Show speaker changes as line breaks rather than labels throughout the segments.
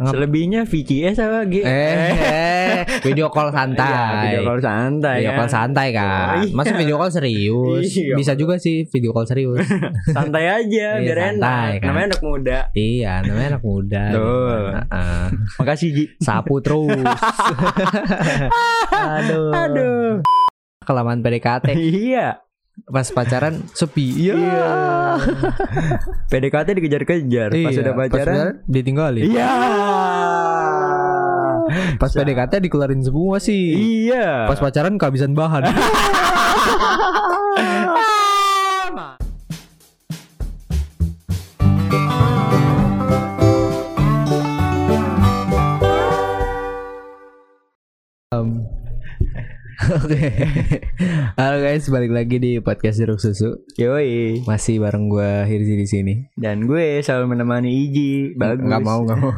Selebihnya VCS apa G?
Eh, video call santai.
Iya, video call santai.
Video
ya.
call santai kan.
Oh, iya.
Masa video call serius?
Iya.
Bisa juga sih video call serius.
santai aja
Iya,
biar
santai,
enak.
kan.
Namanya anak muda.
iya, namanya anak muda.
Betul.
Heeh.
Makasih Ji.
Sapu terus. Aduh.
Aduh.
Kelamaan PDKT
Iya.
Pas pacaran sepi. Iya.
PDKT dikejar-kejar. Pas
Iya,
udah pacaran.
ditinggalin.
Iya.
Pas PDKT dikeluarin semua sih.
Iya.
Pas pacaran kehabisan bahan. Um, Oke, halo guys, balik lagi di podcast jeruk susu.
Yoi.
Masih bareng gua Hirzi di sini.
Dan gue selalu menemani Iji. Bagus.
Nggak mau, nggak mau.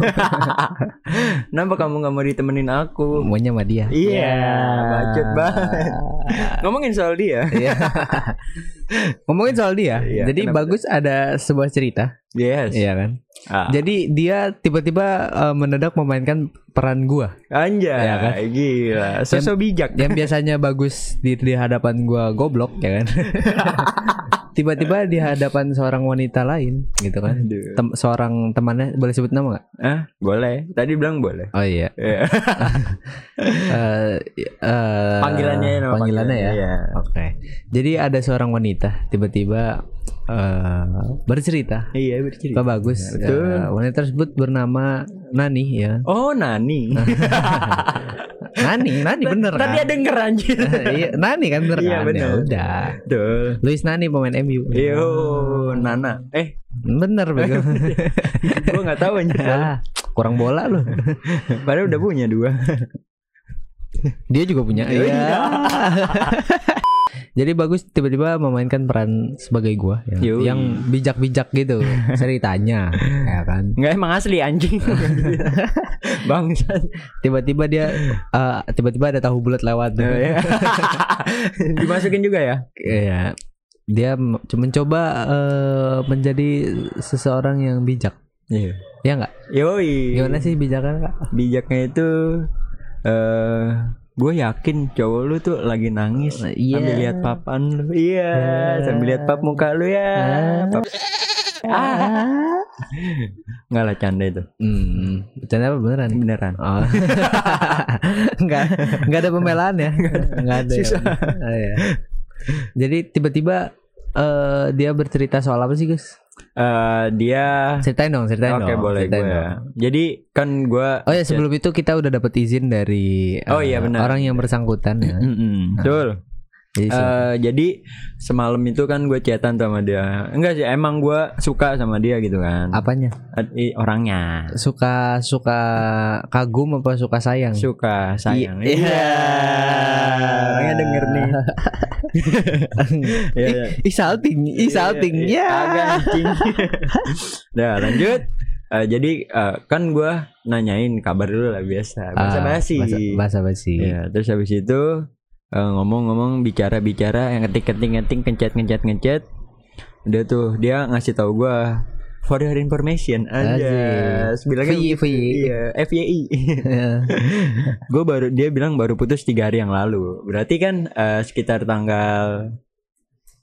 Kenapa kamu nggak mau ditemenin aku?
Maunya sama dia.
Iya, bacot banget. Ngomongin soal dia.
Iya. Ngomongin soal dia.
Iya,
Jadi
kenapa
bagus ada sebuah cerita,
Yes.
iya kan?
Ah.
Jadi dia tiba-tiba eh, mendadak memainkan peran gua
Anjay,
Iya kan?
gila. Sosok bijak.
yang biasanya bagus di, di hadapan gua goblok ya kan. tiba-tiba di hadapan seorang wanita lain gitu kan. Tem- seorang temannya boleh sebut nama nggak?
Ah, boleh. Tadi bilang boleh.
Oh iya.
Iya.
Eh, eh,
Panggilannya nama
panggilannya ya.
Iya.
Oke. Jadi ada seorang wanita tiba-tiba eh, bercerita.
Iya, bercerita.
Pak bagus.
Betul.
Eh, wanita tersebut bernama Nani ya.
Oh, Nani.
Nani, Nani bener
Tadi
kan?
ada denger anjir.
Iya, Nani kan bener
Iya,
kan?
bener.
Ya udah.
Tuh.
Luis Nani pemain MU.
Yo, Nana. Eh,
Bener bego.
gua nggak tahu anjir.
ah, kurang bola lu.
Padahal udah punya dua.
Dia juga punya.
Iya.
Iya. Jadi bagus tiba-tiba memainkan peran sebagai gua yang,
Yoi.
yang bijak-bijak gitu ceritanya, ya kan.
Nggak emang asli anjing. Bangsat.
Tiba-tiba dia eh, tiba-tiba ada tahu bulat lewat.
Oh, iya. Dimasukin juga ya?
Iya. Dia mencoba eh, menjadi seseorang yang bijak.
Iya.
Ya enggak?
Yoi.
Gimana sih bijaknya, Kak?
Bijaknya itu eh gue yakin cowok lu tuh lagi nangis
Iya.
sambil lihat papan lu. Iya, sambil lihat pap muka lu ya. Pap- Ah. Nggak lah canda itu.
Hmm, bercanda apa beneran?
Beneran.
Oh. enggak, enggak ada pembelaan ya. Enggak ada. ya.
Susah.
Oh, iya. Jadi tiba-tiba eh dia bercerita soal apa sih, Gus?
Eh dia
Ceritain dong, ceritain
Oke
dong.
boleh
ceritain
gue.
dong.
Jadi kan gue
Oh ya, sebelum itu kita udah dapat izin dari eh,
Oh, iya, benar.
orang yang bersangkutan ya.
Betul. Eh, jadi semalam itu kan gue chatan sama dia. Enggak sih, emang gue suka sama dia gitu kan.
apanya?
I- Orangnya
Suka suka kagum apa suka sayang?
suka sayang.
Iya.
Iya. Orangnya denger nih. Iya, iya.
Ih salting, ih salting.
Iya,
Ya.
Agak. Nah, lanjut. Eh, jadi eh, kan gue nanyain kabar dulu lah biasa. Bahasa basi.
Bahasa basi.
Ya, terus habis itu eh, ngomong-ngomong bicara-bicara yang ngetik kencet kencet kencet udah tuh dia ngasih tahu gua for your information. Aja bilangnya
VI.
iya FYI gue baru dia bilang baru putus tiga hari yang lalu. Berarti kan eh, sekitar tanggal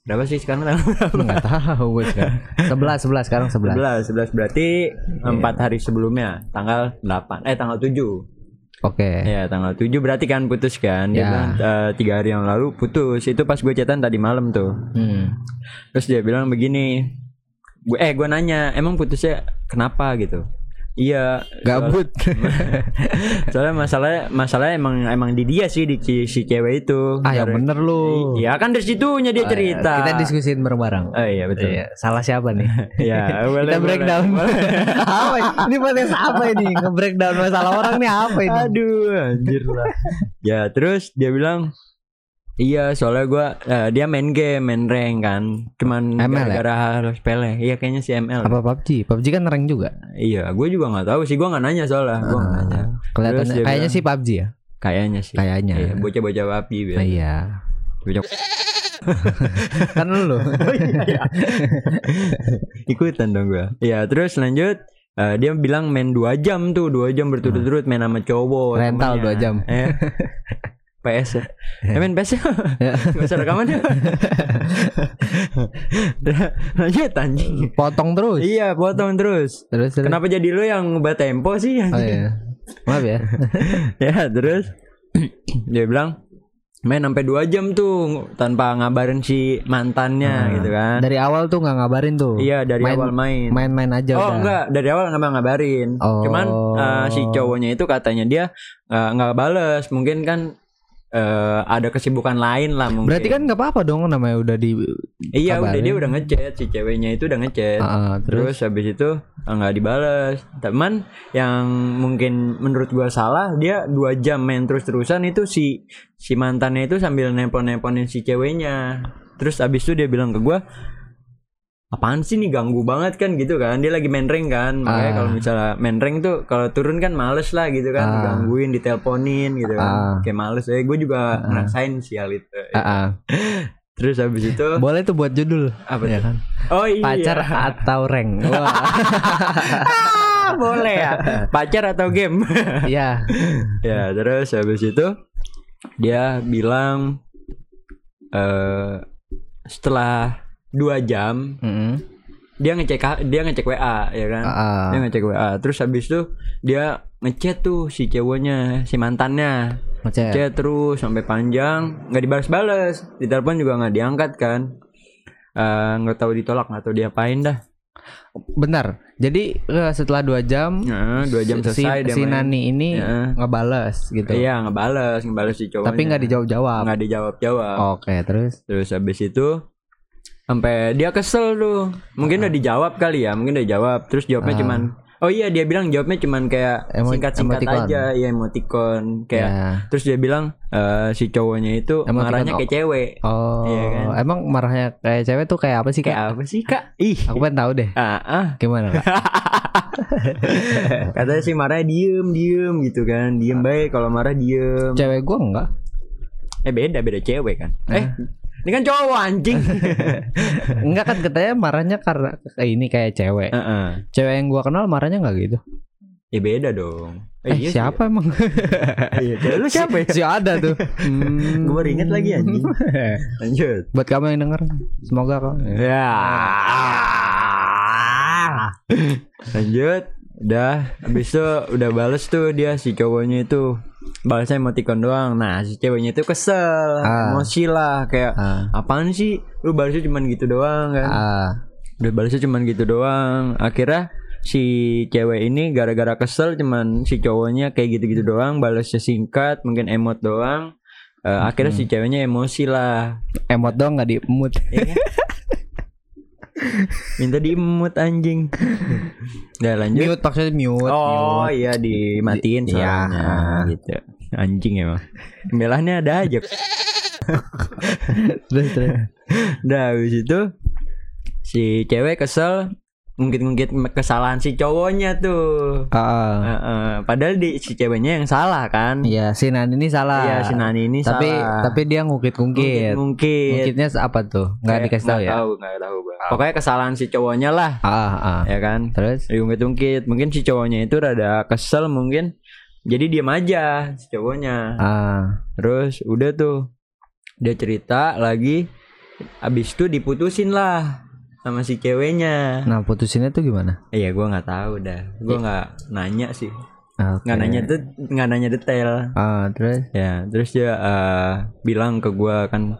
berapa sih sekarang tanggal berapa?
Enggak tahu gue sekarang. 11 11 sekarang 11.
11 11 berarti empat hari sebelumnya tanggal 8 eh tanggal 7
Oke.
Ya tanggal 7 berarti kan putus kan Dia
Ya.
bilang eh, tiga hari yang lalu putus Itu pas gue chatan tadi malam tuh
Hmm.
Terus dia bilang begini gue Eh gue nanya Emang putusnya kenapa gitu Iya
Gabut.
Soalnya masalahnya Masalahnya emang Emang di dia sih Di si, si cewek itu
ah yang
Karena-
bener lu.
Iya kan dari situnya dia cerita
Kita diskusin bareng-bareng.
Oh iya betul
Iya, salah siapa nih?
Iya boleh
Kita
boleh.
breakdown. apa ini? Ini podcast apa ini? Nge-breakdown masalah orang nih apa ini?
Aduh anjir lah Ya terus dia bilang Iya soalnya gua eh, Dia main game Main rank kan Cuman
ML ya?
gara-gara hal sepele Iya kayaknya si ML
Apa PUBG? PUBG kan rank juga.
Iya gue juga nggak tahu sih Gue nggak nanya soalnya Gue nggak nanya
Kelihatan kayaknya sih PUBG ya.
Kayaknya sih
Kayaknya.
Iya, Bocah-bocah api
Nah, iya.
Bocah
kan lu.
Ikutan dong gue Iya terus lanjut eh, dia bilang main dua jam tuh dua jam berturut-turut main sama cowok
Rental
temennya.
dua jam.
Eh, PS ya? Eh, main PS ya? Gak usah rekaman ya? Lanjut anjing.
Potong terus.
Iya potong terus.
Terus, terus.
Kenapa jadi lu yang ngebat tempo sih?
Oh iya. Maaf ya.
Ya terus. Dia bilang Main sampai dua jam tuh Tanpa ngabarin si mantannya gitu kan.
Dari awal tuh nggak ngabarin tuh.
Iya dari
Main-
awal main.
Main-main aja
Oh
udah.
enggak. Dari awal nggak ngabarin?
Oh.
Cuman eh, si cowoknya itu katanya dia eh, nggak bales. Mungkin kan eh, ada kesibukan lain lah mungkin
Berarti kan nggak apa-apa dong namanya udah di
Iya udah
kabarin.
dia udah ngechat Si ceweknya itu udah ngechat
Ah, ah, terus
Terus habis itu eh, nggak dibales. Teman yang mungkin menurut gua salah dia dua jam main terus terusan itu si si mantannya itu sambil nepon neponin si ceweknya. Terus habis itu dia bilang ke gua apaan sih nih ganggu banget kan gitu kan dia lagi main ring kan makanya
Ah.
kalau misalnya main ring tuh kalau turun kan males lah gitu kan
Ah.
digangguin diteleponin gitu kan
Ah.
kayak males eh gue juga ngerasain sih hal itu
Ah, ah.
terus habis itu
Boleh tuh buat judul.
apa
Ya
tuh?
kan?
oh iya
Pacar atau.
Ah, boleh ya pacar atau game
Iya.
ya terus habis itu dia bilang eh setelah dua jam
Mm-mm.
dia ngecek dia ngecek WA ya kan
Ah, ah.
dia ngecek WA terus habis itu dia ngechat tuh si ceweknya si mantannya
Ngechat.
chat terus sampai panjang nggak dibalas-balas ditelepon juga nggak diangkat kan Eh, nggak tahu ditolak nggak tahu diapain dah
Bentar. Jadi eh, setelah dua jam
Nah, dua jam
si,
selesai dia
si
main.
Nani ini
Ya.
ngebales gitu.
Iya ngebales, ngebales si cowoknya.
Tapi nggak dijawab-jawab.
Nggak dijawab jawab.
Oke, terus
Terus habis itu sampai dia kesel tuh. Mungkin udah dijawab kali ya, mungkin udah dijawab. Terus jawabnya
Ah.
cuman Oh iya dia bilang jawabnya cuman kayak
Emo-
singkat-singkat
emoticon.
aja, ya emoticon kayak.
Ya.
Terus dia bilang eh, si cowoknya itu
Emoticon
marahnya
oh.
kayak cewek.
Oh,
Iya kan?
emang marahnya kayak cewek tuh kayak apa sih kak?
Kayak apa sih kak? Ih,
Aku pengen tahu deh.
ah, ah.
Gimana kak?
katanya sih marahnya diem diem gitu kan, diem baik kalau marah diem.
cewek gua enggak.
Eh beda beda cewek kan? Eh ini kan cowok anjing.
Enggak kan katanya marahnya karena kayak ini kayak cewek.
Heeh.
Cewek yang gua kenal marahnya enggak gitu.
Ya beda dong.
Eh,
iya sih.
siapa emang?
Iya, lu siapa ya?
si ada tuh. Hmm.
Gue baru inget lagi anjing. Lanjut.
Buat kamu yang denger, semoga kok.
Ya. Lanjut. Udah, habis itu udah bales tuh dia si cowoknya itu. Balasnya emoticon doang. Nah, si ceweknya itu kesel,
Ah.
emosi lah kayak
Ah.
apaan sih? Lu balasnya cuman gitu doang kan.
Ah,
Udah balasnya cuman gitu doang. Akhirnya si cewek ini gara-gara kesel cuman si cowoknya kayak gitu-gitu doang, balasnya singkat, mungkin emot doang. Eh, akhirnya si ceweknya emosi lah.
emot dong nggak di mood.
Ya Minta diemut anjing. Udah lanjut.
mute maksudnya mute.
Oh
mute.
iya dimatiin
Di- iya.
soalnya gitu. Anjing emang. Pembelahnya ada aja.
Terus, terus.
Udah habis itu si cewek kesel ngungkit-ngungkit kesalahan si cowoknya tuh.
Ah,
Heeh, padahal di si ceweknya yang salah kan.
Iya, si Nani ini salah.
Iya si Nani ini
tapi
salah.
tapi dia ngungkit-ngungkit.
mungkin
Ngungkitnya apa tuh? Nggak dikasih tahu ya?
Tahu, nggak tahu, Bang. Pokoknya kesalahan si cowoknya lah,
Ah, ah.
ya kan.
Terus?
Diungkit-ungkit. Mungkin si cowoknya itu rada kesel mungkin. Jadi diam aja si cowoknya.
Ah,
Terus udah tuh dia cerita lagi. Abis itu diputusin lah sama si ceweknya.
nah putusinnya tuh gimana?
Iya, gua nggak tahu dah. Gua nggak nanya sih.
Ah, oke.
Nggak nanya tuh, nggak nanya detail.
Ah, terus?
Ya, terus dia eh, bilang ke gua kan,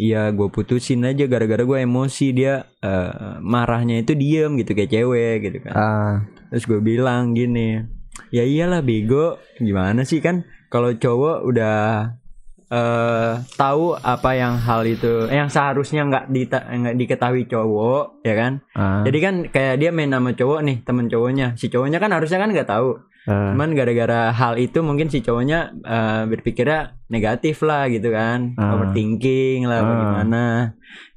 iya gue putusin aja gara-gara gue emosi dia eh, marahnya itu diem gitu kayak cewek gitu kan.
Ah,
Terus gue bilang gini, ya iyalah bego, gimana sih kan kalau cowok udah eh tahu apa yang hal itu, eh, yang seharusnya nggak nggak diketahui cowok, ya kan?
ah,
Jadi kan kayak dia main sama cowok nih, temen cowoknya, si cowoknya kan harusnya kan nggak tahu.
ah.
Cuman gara-gara hal itu mungkin si cowoknya eh, berpikirnya negatif lah gitu kan,
Ah.
overthinking lah,
Ah.
bagaimana.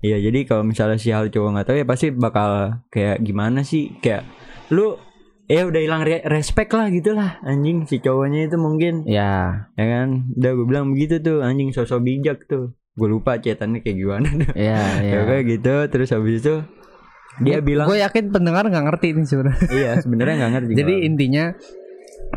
Iya jadi kalau misalnya si hal cowok nggak tahu ya pasti bakal kayak gimana sih, kayak lu eh udah hilang re- respect lah gitu lah anjing si cowoknya itu mungkin
ya,
ya kan udah gue bilang begitu tuh anjing sosok bijak tuh gue lupa cetannya kayak gimana
ya, ya.
ya kayak gitu terus habis itu Dia bilang
gue yakin pendengar nggak ngerti ini sebenarnya.
iya sebenarnya nggak ngerti.
Jadi
gua.
intinya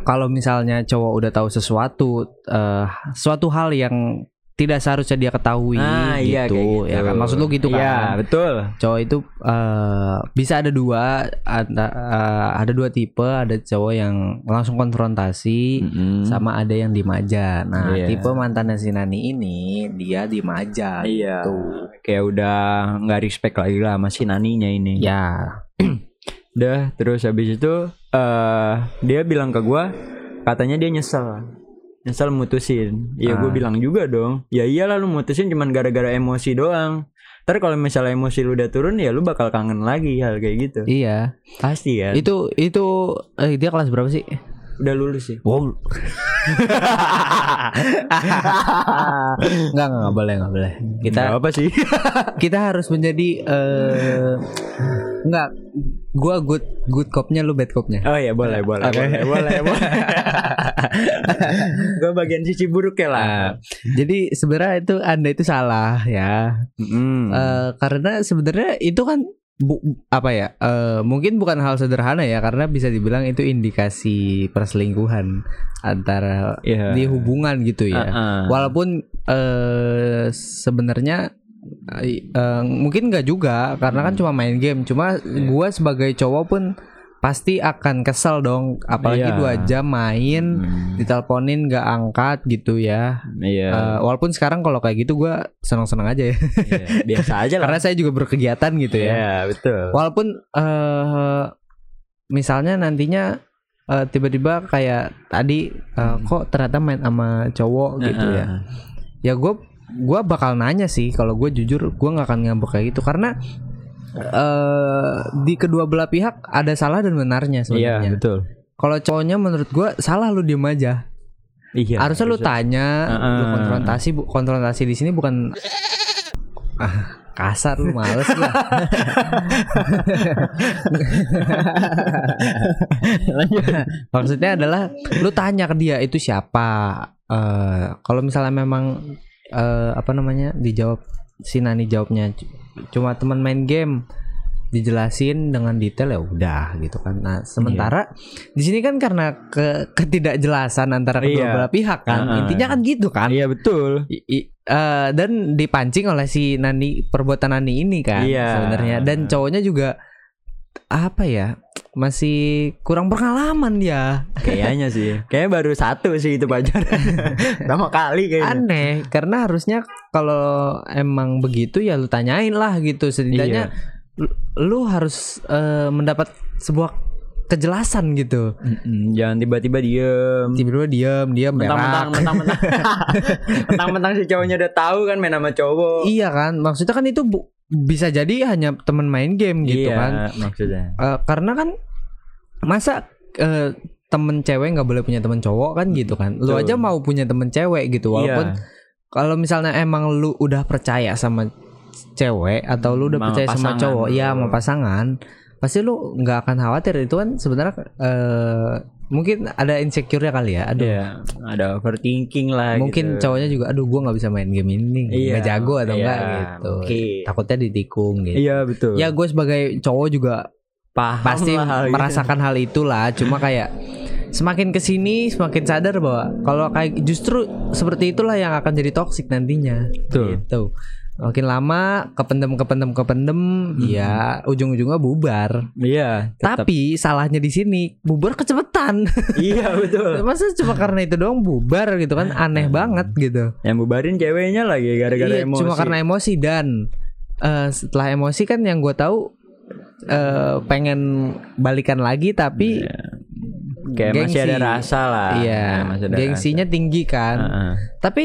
kalau misalnya cowok udah tahu sesuatu, eh suatu hal yang tidak seharusnya dia ketahui
ah,
gitu,
iya, gitu.
ya kan maksud lu gitu kan?
Iya betul.
Cowok itu eh bisa ada dua, ada eh, ada dua tipe, ada cowok yang langsung konfrontasi.
Mm-mm.
Sama ada yang diem aja. Nah,
Iya.
tipe mantannya si Nani ini dia diem aja.
Iya.
Gitu.
Kayak udah nggak respect lagi lah sama si naninya ini.
Ya,
Udah terus habis itu eh dia bilang ke gua katanya dia nyesel. Nyesel mutusin. Ya gue
Ah.
bilang juga dong. Ya iyalah lu mutusin cuman gara-gara emosi doang. Ntar kalau misalnya emosi lu udah turun ya lu bakal kangen lagi hal kayak gitu.
iya.
Pasti kan.
Itu itu eh, dia kelas berapa sih?
Udah lulus sih.
Wow. Enggak, enggak, enggak boleh, enggak boleh. Kita
Nggak apa sih?
kita harus menjadi eh enggak gua good good copnya lu bad copnya.
Oh iya boleh boleh
Oke.
boleh boleh. boleh. gue bagian sisi buruk ya lah.
Nah, jadi sebenarnya itu Anda itu salah ya.
Mm.
Eh, karena sebenarnya itu kan bu, apa ya? eh, mungkin bukan hal sederhana ya karena bisa dibilang itu indikasi perselingkuhan antara
Iya.
di hubungan gitu ya.
Uh-uh.
Walaupun eh sebenarnya eh, mungkin nggak juga karena kan cuma main game. Cuma gua sebagai cowok pun pasti akan kesel dong apalagi
Iya.
dua jam main
Hmm.
diteleponin nggak angkat gitu ya.
Iya.
Eh, walaupun sekarang kalau kayak gitu gua senang-senang aja ya.
Iya, Biasa aja lah.
karena saya juga berkegiatan gitu ya.
Iya betul.
Walaupun eh misalnya nantinya eh, tiba-tiba kayak tadi eh, kok ternyata main sama cowok gitu ya. Ya gue gua bakal nanya sih kalau gue jujur gue nggak akan ngambek kayak gitu karena eh di kedua belah pihak ada salah dan benarnya
Iya
sebenarnya.
betul.
Kalau cowoknya menurut gue salah lu diem aja.
Iya.
Harusnya lu tanya,
Heeh.
lu konfrontasi bu- konfrontasi di sini bukan ah, kasar lu males lah. Maksudnya adalah lu tanya ke dia itu siapa. Eh, kalau misalnya memang eh, apa namanya dijawab si Nani jawabnya cuma teman main game dijelasin dengan detail ya udah gitu kan. Nah, sementara di sini kan karena ke ketidakjelasan antara kedua
Iya.
belah pihak kan.
Heeh.
Intinya kan gitu kan.
Iya betul.
I- i- eh, dan dipancing oleh si Nani perbuatan Nani ini kan
Iya.
sebenarnya dan cowoknya juga apa ya masih kurang pengalaman dia
Kayaknya sih. Kayaknya baru satu sih itu pacaran. Pertama kali kayaknya.
aneh karena harusnya kalau emang begitu ya lu tanyain lah gitu setidaknya lu, lu harus eh, mendapat sebuah kejelasan gitu
Mm-mm, Jangan tiba-tiba diem.
tiba-tiba diam diam
Mentang-mentang, mentang-mentang, mentang-mentang si cowoknya udah tahu kan main sama cowok.
iya kan maksudnya kan itu bu- bisa jadi hanya teman main game gitu
iya,
kan
maksudnya.
Eh, karena kan masa eh, temen cewek nggak boleh punya temen cowok kan gitu kan lu
Betul.
aja mau punya temen cewek gitu walaupun
Iya.
kalau misalnya emang lu udah percaya sama cewek atau lu udah
Sama
percaya sama cowok ya sama pasangan pasti lu nggak akan khawatir itu kan sebenarnya eh, mungkin ada insecure-nya kali ya aduh
Iya, ada overthinking lah
mungkin
gitu.
cowoknya juga aduh gua nggak bisa main game ini
Iya,
nggak jago atau
iya,
enggak gitu
mungkin.
takutnya ditikung gitu
Iya betul.
ya gue sebagai cowok juga
paham
pasti
lah hal gitu.
merasakan hal itulah cuma kayak semakin ke sini semakin sadar bahwa kalau kayak justru seperti itulah yang akan jadi toksik nantinya
Betul.
gitu makin lama kependem kependem kependem ya ujung-ujungnya bubar
Iya. tetap.
tapi salahnya di sini bubar kecepetan
iya betul.
masa cuma karena itu doang bubar gitu kan aneh banget gitu
Yang bubarin ceweknya lagi gara-gara
Iya,
emosi.
cuma karena emosi dan eh, setelah emosi kan yang gue tahu eh, pengen balikan lagi tapi
kayak masih ada
gengsi.
rasa lah.
iya
Nah, masih ada
gengsinya tinggi
rasa.
kan
Heeh.
tapi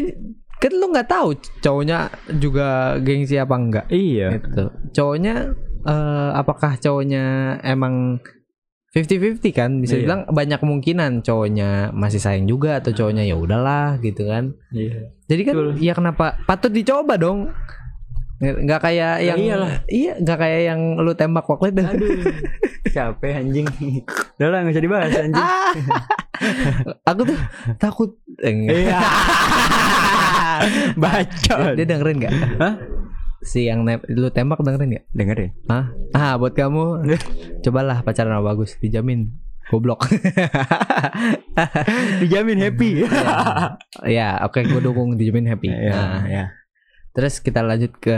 kan lu nggak tahu cowoknya juga gengsi apa enggak
Iya.
gitu cowoknya eh, apakah cowoknya emang 50-50 kan bisa
Iya.
dibilang banyak kemungkinan cowoknya masih sayang juga atau cowoknya ya udahlah gitu kan
Iya.
jadi kan
Betul.
ya kenapa patut dicoba dong nggak kayak yang
iyalah.
iya nggak kayak yang lu tembak waktu itu
Aduh. Capek anjing. Udah lah nggak usah dibahas anjing.
Aku tuh takut eh, enggak.
Iya. Bacot.
dia dengerin nggak
Hah?
si yang ne- lu tembak dengerin ya?
dengerin
Hah? Ah, buat kamu cobalah pacaran sama bagus, dijamin goblok.
dijamin happy
ya, oke gue dukung dijamin happy.
ya
Nah,
ya
terus kita lanjut ke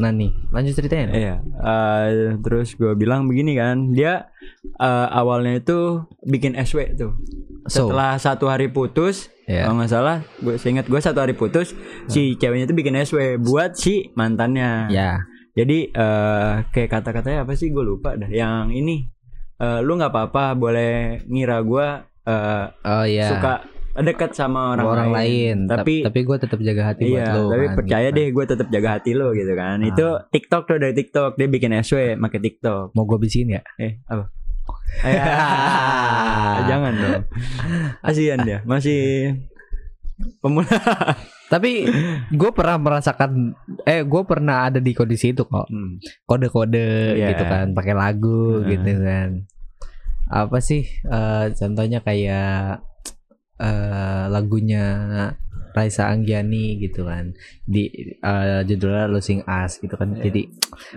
Nani. Lanjut ceritanya.
Iya, eh, terus gue bilang begini kan, dia eh, awalnya itu bikin SW tuh.
So,
Setelah satu hari putus,
Ya.
kalau nggak salah, gue seingat gue satu hari putus, si ceweknya itu bikin SW buat si mantannya.
ya.
Jadi eh, kayak kata-katanya apa sih gue lupa dah. Yang ini, eh, lu nggak apa-apa, boleh ngira gue eh,
Oh ya.
suka dekat sama orang,
orang, lain.
Tapi
tapi gue tetap jaga hati buat
Iya,
lo.
tapi
kan,
percaya
gitu.
deh gue tetap jaga hati lo gitu kan. Itu TikTok tuh dari TikTok dia bikin SW pakai TikTok.
Mau gue bisikin ya?
Eh, apa? Ya, jangan dong. Kasihan dia, masih pemula.
Tapi gue pernah merasakan, eh gue pernah ada di kondisi itu kok.
Hmm.
Kode-kode
Iya.
gitu kan, pakai lagu
Heeh.
gitu kan. Apa sih? eh, contohnya kayak eh lagunya Raisa Anggiani gitu kan di eh, judulnya Losing Us gitu kan
Iya.
jadi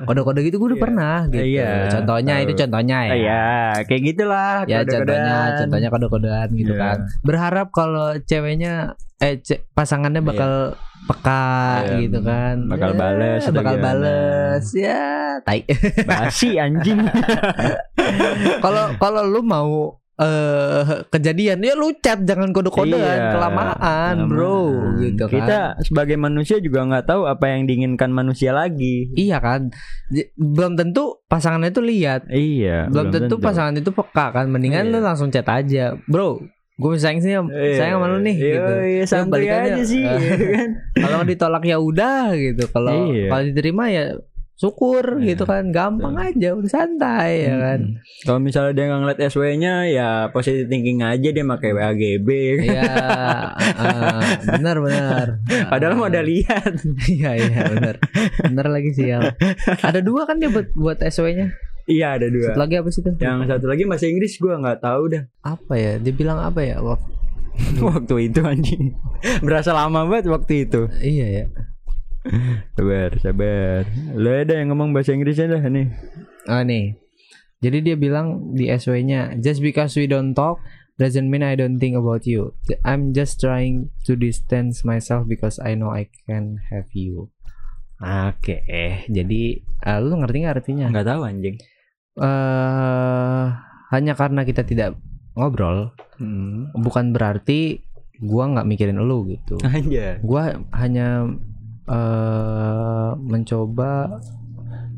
kode-kode gitu gue udah
Iya.
pernah gitu
Iya,
contohnya
tahu.
itu contohnya ya
Ah, ya, kayak gitulah.
ya contohnya contohnya kode-kodean gitu
Iya.
kan berharap kalau ceweknya eh ce- pasangannya bakal peka
Iya,
gitu kan
bakal
Ya,
bales
bakal bales ya tai
Basi anjing.
kalau kalau lu mau eh kejadian ya lu chat jangan kode-kodean
Iya,
kelamaan bro gitu kan
Kita sebagai manusia juga nggak tahu apa yang diinginkan manusia lagi.
iya kan belum tentu pasangannya itu lihat
Iya.
belum, tentu, pasangan itu peka kan mendingan
Iya.
lu langsung chat aja bro gue sayang sih sayang sama lu nih
Iya,
gitu
iya,
Ya, balikannya,
aja sih. gitu kan.
kalau ditolak ya udah gitu kalau
Iya.
kalau diterima ya syukur
Iya.
gitu kan gampang aja udah santai ya kan
Mm. Kalau misalnya dia nggak ngeliat SW-nya ya positive thinking aja dia pakai WAGB. kan.
Iya, eh, benar benar.
Padahal mau udah lihat.
Iya iya benar. Benar lagi sih ya. Ada dua kan dia buat buat SW-nya.
iya ada dua.
Satu lagi apa sih tuh?
Yang satu lagi bahasa Inggris gua nggak tahu dah.
Apa ya? Dia bilang apa ya? Wah,
waktu itu anjing. Berasa lama banget waktu itu.
iya ya.
Sabar, sabar. Lo ada yang ngomong bahasa Inggrisnya dah nih.
Oh nih. Jadi dia bilang di SW-nya, just because we don't talk doesn't mean I don't think about you. I'm just trying to distance myself because I know I can have you. Oke, jadi eh, lu ngerti nggak artinya?
Nggak tahu anjing.
eh hanya karena kita tidak ngobrol
Hmm.
bukan berarti gua nggak mikirin lu gitu
Aja.
gua hanya eh mencoba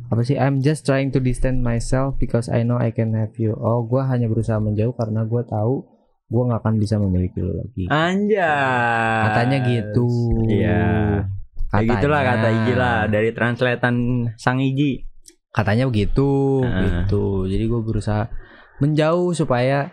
apa sih I'm just trying to distance myself because I know I can have you oh gua hanya berusaha menjauh karena gua tahu gua nggak akan bisa memiliki lu lagi
Anjay.
katanya gitu
Iya. Kayak gitulah kata
Katanya.
Iji lah dari translatean Sang Iji.
katanya begitu
Ah.
gitu jadi gue berusaha menjauh supaya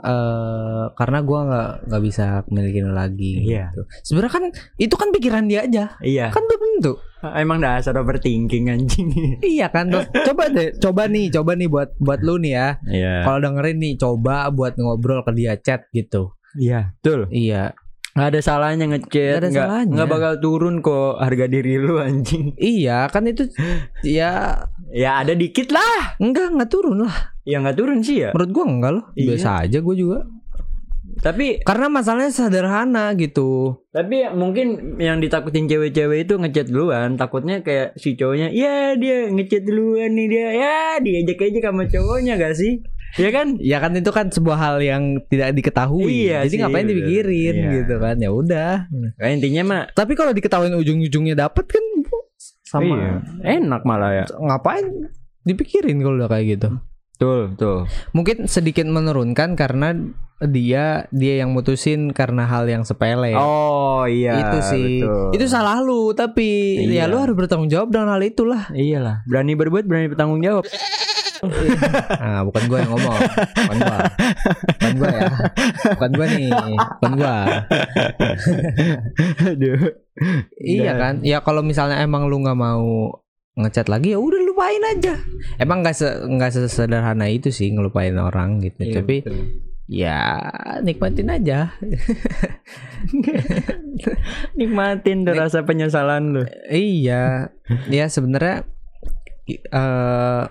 eh karena gua nggak nggak bisa memiliki lu lagi
Iya.
gitu. sebenarnya kan itu kan pikiran dia aja
Iya.
kan belum tentu
Emang dasar overthinking anjing.
iya kan Terus, coba deh coba nih coba nih buat buat lu nih ya
Iya.
kalau dengerin nih coba buat ngobrol ke dia chat gitu
Iya, betul.
iya
Nggak ada salahnya ngechat,
Nggak ada salahnya.
bakal turun kok harga diri lu anjing.
iya kan itu ya
Ya ada dikit lah.
enggak enggak turun lah
Ya nggak turun sih ya.
menurut gua enggak loh
Iya.
biasa aja gua juga
Tapi
karena masalahnya sederhana gitu
tapi mungkin yang ditakutin cewek-cewek itu ngechat duluan. Takutnya kayak si cowoknya, ya dia ngechat duluan nih dia, ya diajak aja sama cowoknya gak sih? Ya kan?
Ya kan itu kan sebuah hal yang tidak diketahui.
Iya
Jadi
sih,
ngapain
bener.
dipikirin
Iya.
gitu kan? Ya udah.
Nah, intinya mah
Tapi kalau diketahuin ujung-ujungnya dapet kan sama
iya, enak malah ya.
ngapain dipikirin kalau udah kayak gitu.
Betul, betul.
Mungkin sedikit menurunkan karena dia dia yang mutusin karena hal yang sepele.
Oh iya.
itu sih.
betul.
Itu salah lu, tapi
Iya.
ya lu harus bertanggung jawab dengan hal itulah.
Iyalah, berani berbuat, berani bertanggung jawab.
Nah, bukan gua yang ngomong. Bukan gua. Bukan gua ya. Bukan gua nih. Bukan gua.
Aduh.
Iya kan? Ya kalau misalnya emang lu nggak mau ngechat lagi ya udah lupain aja. Emang nggak se nggak sesederhana itu sih ngelupain orang gitu.
Iya,
Tapi
betul.
ya nikmatin aja
Nikmatin tuh rasa penyesalan lu.
iya ya sebenarnya eh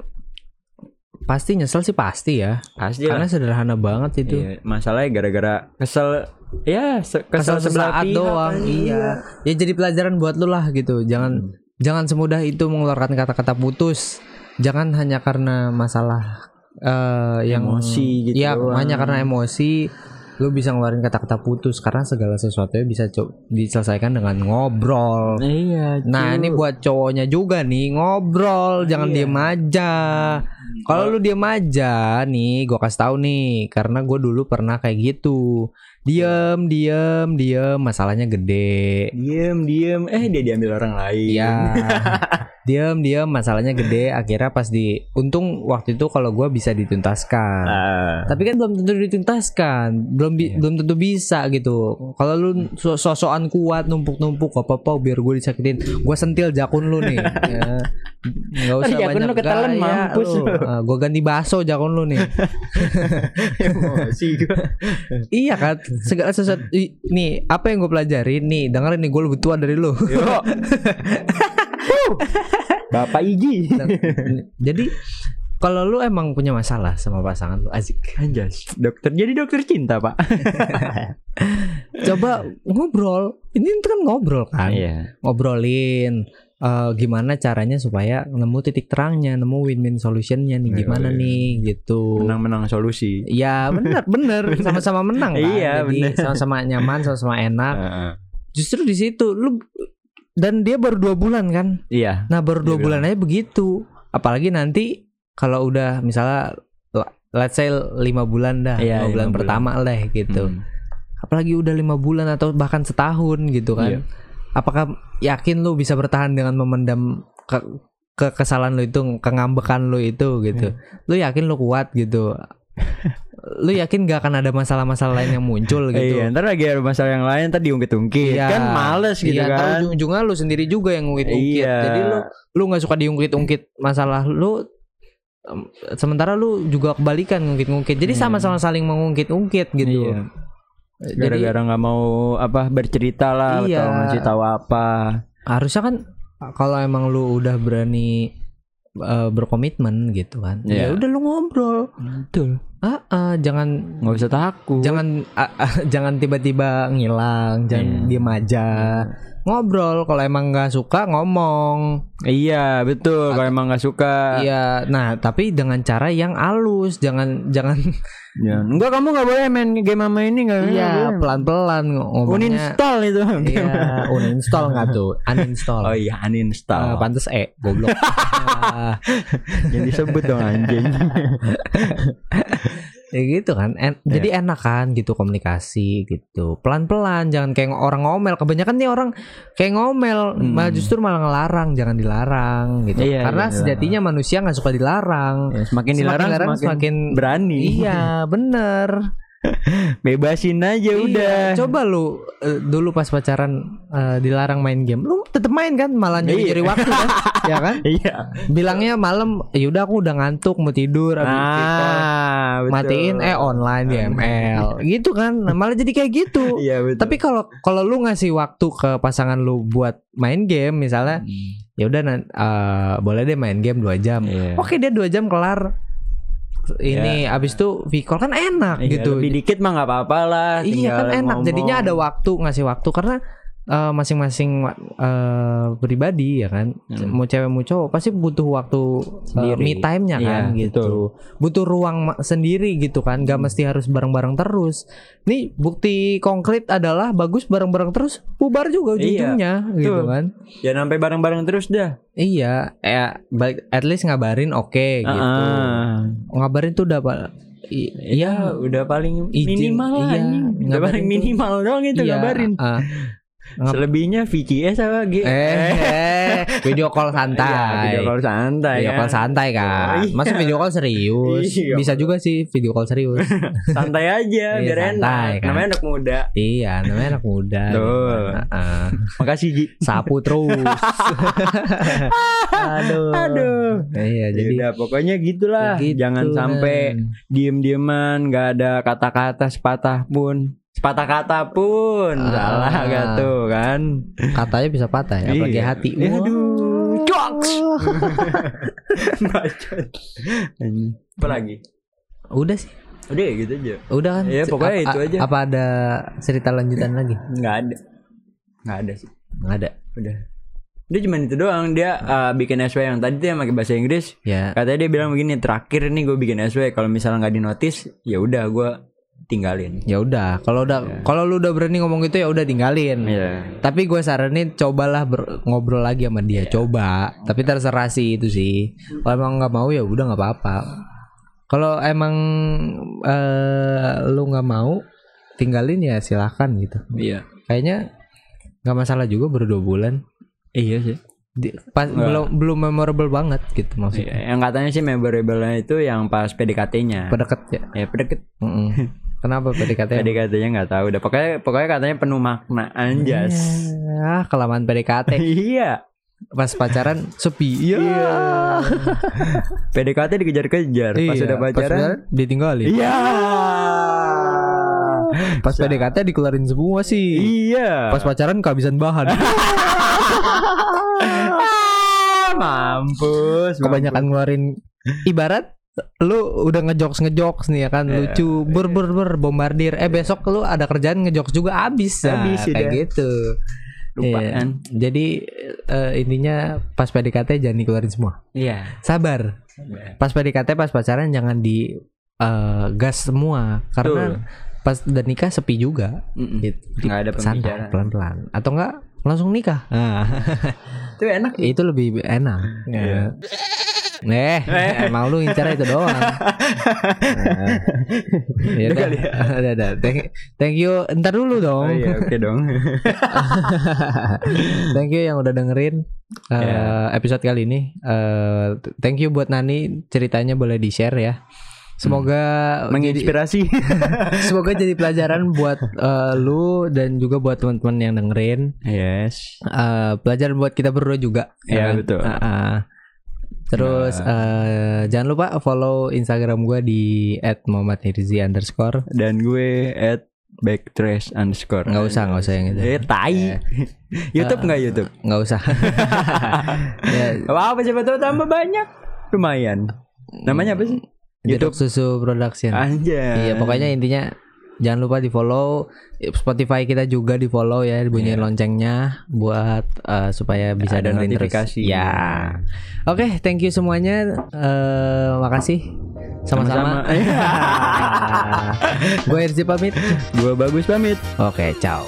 pasti nyesel sih pasti ya.
Pasti
karena
lah.
sederhana banget itu.
Iya, masalahnya gara-gara kesel ya se- kesel,
kesel
sebelah pihak
doang
kan.
iya. Ya jadi pelajaran buat lu lah gitu. Jangan jangan semudah itu mengeluarkan kata-kata putus. Jangan hanya karena masalah eh yang
Emosi gitu
ya
doang.
hanya karena emosi lu bisa ngeluarin kata-kata putus karena segala sesuatunya bisa diselesaikan dengan ngobrol
Iya.
Nah
cu.
ini buat cowoknya juga nih ngobrol, jangan
Iya.
diem aja. Kalau lu diem aja nih, gue kasih tahu nih, karena gue dulu pernah kayak gitu. Diem, diem, diem, masalahnya gede.
diem diem eh dia diambil orang lain.
Iya, diem, diem, masalahnya gede. Akhirnya pas di, untung waktu itu kalau gue bisa dituntaskan.
Ah.
Tapi kan belum tentu dituntaskan, belum bi-
Iya.
belum tentu bisa gitu. Kalau lu so- sosokan kuat numpuk-numpuk gak apa-apa biar gue disakitin, gue sentil jakun lu nih. ya. Gak usah
jakun
banyak
lu ketelan,
gaya
mampus
lu.
lu.
Ah, gue ganti baso jakun lu nih.
Emosi
iya kan, segala sesuatu. Nih apa yang gue pelajari nih, dengerin nih gue lebih tua dari lu.
Bapak Iji.
Nah, Jadi kalau lu emang punya masalah sama pasangan lu, asik.
Anjas, dokter jadi dokter cinta pak.
Coba ngobrol. Ini kan ngobrol kan.
Iya.
ngobrolin eh, gimana caranya supaya nemu titik terangnya, nemu win-win solutionnya nih
Iya,
gimana
iya.
nih gitu.
Menang-menang solusi.
Ya benar benar sama-sama menang kan.
Iya,
Jadi
benar.
sama-sama nyaman, sama-sama enak.
Heeh.
Justru di situ lu dan dia baru dua bulan kan.
Iya.
Nah baru dua bulan aja begitu. Apalagi nanti kalau udah misalnya let's say lima bulan dah,
Iya,
lima bulan
lima bulan.
pertama lah gitu.
Hmm.
Apalagi udah lima bulan atau bahkan setahun gitu kan.
Iya.
Apakah yakin lu bisa bertahan dengan memendam ke, ke kesalahan lu itu, kengambekan lu itu gitu.
Iya.
Lu yakin lu kuat gitu. lu yakin gak akan ada masalah-masalah lain yang muncul gitu.
Iya, ntar lagi ada masalah yang lain ntar diungkit-ungkit
Iya.
kan males gitu
Iya,
kan.
ujung-ujungnya lu sendiri juga yang ngungkit-ungkit.
Iya.
Jadi lu lu nggak suka diungkit-ungkit masalah lu em, sementara lu juga kebalikan ngungkit-ngungkit. Jadi
Hmm.
sama-sama saling mengungkit-ungkit gitu.
Iya. Gara-gara nggak mau apa bercerita lah
Iya.
atau ngasih tahu apa.
harusnya kan kalau emang lu udah berani eh, berkomitmen gitu kan. Ya
Iya.
udah lu ngobrol.
Betul.
Ah, ah, jangan
Nggak usah takut.
jangan ah, ah, jangan tiba-tiba ngilang, jangan
Iya.
diem aja. Ngobrol kalau emang nggak suka ngomong.
Iya betul. Kalau emang nggak suka.
Iya, nah tapi dengan cara yang halus, jangan jangan
Ya. Enggak kamu nggak boleh main game sama ini nggak.
iya pelan-pelan ngomongnya.
Uninstall itu.
Iya, uninstall nggak tuh? Uninstall.
Oh iya uninstall.
Ah, pantes E, goblok.
Yang disebut dong anjing.
ya gitu kan. En-
Iya.
Jadi enak kan gitu komunikasi gitu. Pelan-pelan, jangan kayak orang ngomel. Kebanyakan nih orang kayak ngomel,
Hmm.
malah justru malah ngelarang, jangan dilarang gitu.
Iya,
Karena
iya,
sejatinya manusia nggak suka dilarang.
Ya, semakin dilarang
Semakin
semakin,
semakin
berani.
Iya, bener.
Bebasin aja
Iya,
udah.
Coba lu eh, dulu pas pacaran eh, dilarang main game, lu tetep main kan, malah nyuri-nyuri
Iya.
waktu kan, ya kan?
Iya.
Bilangnya malam, yaudah aku udah ngantuk mau tidur, habis itu
Ah, betul.
matiin eh online di ML, gitu kan? Nah, malah jadi kayak gitu.
Iya betul.
Tapi kalau kalau lu ngasih waktu ke pasangan lu buat main game, misalnya, ya udah nan- eh, boleh deh main game dua jam.
Iya.
Oke dia dua jam kelar. Ini abis itu V-call kan enak
Iya,
gitu.
Lebih dikit mah nggak apa-apa lah.
Iya kan enak.
ngomong.
Jadinya ada waktu ngasih waktu karena eh, masing-masing eh, pribadi ya kan.
Hmm.
Mau cewek mau cowok pasti butuh waktu
Sendiri.
me time-nya
Iya,
kan gitu. Butuh ruang sendiri gitu kan. Gak mesti harus bareng-bareng terus. Nih bukti konkret adalah bagus bareng-bareng terus bubar juga
Iya,
ujung-ujungnya gitu
betul.
kan.
Jangan sampai bareng-bareng terus dah.
Iya, ya balik- at least ngabarin oke gitu.
Ah,
Ngabarin tuh udah. I-
Iya, udah paling
Izin,
minimal lah
iya, ngabarin
paling minimal doang itu
iya,
ngabarin.
ah.
Selebihnya VCS apa G?
Eh, video call santai.
Iya, video call santai.
Video
kan?
call santai kan.
Iya.
Masa video call serius?
Iya.
Bisa juga sih video call serius.
santai aja
Iya,
biar
santai,
enak.
kan.
Namanya anak muda.
iya, namanya anak muda.
Betul.
Heeh.
Makasih Ji.
Sapu terus. Aduh.
Aduh.
Iya,
Jadi
jadi
pokoknya gitulah.
gitu,
Jangan sampai diem-dieman nggak ada kata-kata sepatah pun. Sepatah kata pun.
Ah.
Salah gak tuh kan?
katanya bisa patah ya, apalagi
Iya.
hati.
Iya. Aduh. Jokes. Bacot. Apa lagi?
Udah sih.
Udah ya gitu aja.
Udah kan?
Iya, pokoknya
A-
itu aja.
Apa ada cerita lanjutan lagi?
Nggak ada. Nggak ada sih.
Nggak ada.
Udah. Dia cuma itu doang. Dia uh, bikin SW yang tadi tuh yang pakai bahasa Inggris.
Ya.
Katanya dia bilang begini, terakhir nih gue bikin SW. Kalau misalnya nggak dinotis, ya udah gue tinggalin.
Ya udah, kalau udah kalau lu udah berani ngomong gitu ya udah tinggalin.
Iya.
Tapi gue saranin cobalah ber- ngobrol lagi sama dia, coba. Tapi terserah sih itu sih. Kalau emang nggak mau ya udah nggak apa-apa. Kalau emang eh, lu nggak mau tinggalin ya silahkan gitu.
Iya.
Kayaknya nggak masalah juga baru dua bulan.
Iya sih.
Di- pas belum belum memorable banget gitu maksudnya.
Iya, yang katanya sih memorable itu yang pas PDKT-nya.
Pedeket ya.
ya pedeket.
Mm-mm. Kenapa PDKT?
PDKT-nya nggak tahu. Udah pokoknya pokoknya katanya penuh makna anjas.
Ah, kelamaan PDKT.
iya.
Pas pacaran sepi. Iya.
PDKT dikejar-kejar. Pas
Iya,
udah pacaran.
ditinggalin.
Iya.
Pas PDKT dikeluarin semua sih.
Iya.
Pas pacaran kehabisan bahan.
Ah, mampus.
Kebanyakan ngeluarin ibarat lu udah ngejokes ngejokes nih ya kan
Iya,
lucu ber ber ber bombardir eh besok lu ada kerjaan ngejokes juga abis nah,
Habis,
kayak
udah.
gitu
Lupa
Iya.
kan?
jadi eh, intinya pas PDKT jangan dikeluarin semua
Iya.
sabar pas PDKT pas pacaran jangan di eh, gas semua karena pas udah nikah sepi juga
Mm-mm.
Gitu.
Nggak ada
santai
pembicaraan.
pelan-pelan atau enggak langsung nikah nah,
Itu enak.
itu lebih enak
Iya.
Eh, emang lu incar itu doang. Nah, ya udah, udah, udah. Thank, thank you. Ntar dulu
Oh
dong.
iya, oke dong.
thank you yang udah dengerin uh,
Ya.
episode kali ini. Uh, thank you buat Nani ceritanya boleh di share ya. Semoga jadi,
Menginspirasi.
semoga jadi pelajaran buat uh, lu dan juga buat teman-teman yang dengerin.
yes.
Uh, pelajaran buat kita berdua juga.
Iya,
kan?
betul.
Uh, uh. Terus eh, jangan lupa follow Instagram gue di @muhammadhirzi underscore.
Dan gue at backtrace underscore.
Nggak usah, nggak usah yang itu.
Eh, tai. YouTube nggak YouTube?
Nggak usah. ya,
apa-apa siapa tahu tambah banyak. Lumayan. Namanya apa sih?
YouTube Susu Production.
Anjay.
Iya, pokoknya intinya jangan lupa di follow Spotify kita juga di follow ya, bunyiin loncengnya buat eh, supaya bisa
Ada notifikasi.
Terus. Ya. Oke, thank you semuanya. Eh, makasih.
Sama-sama.
Gue Irzi pamit.
Gue bagus pamit.
Oke, ciao.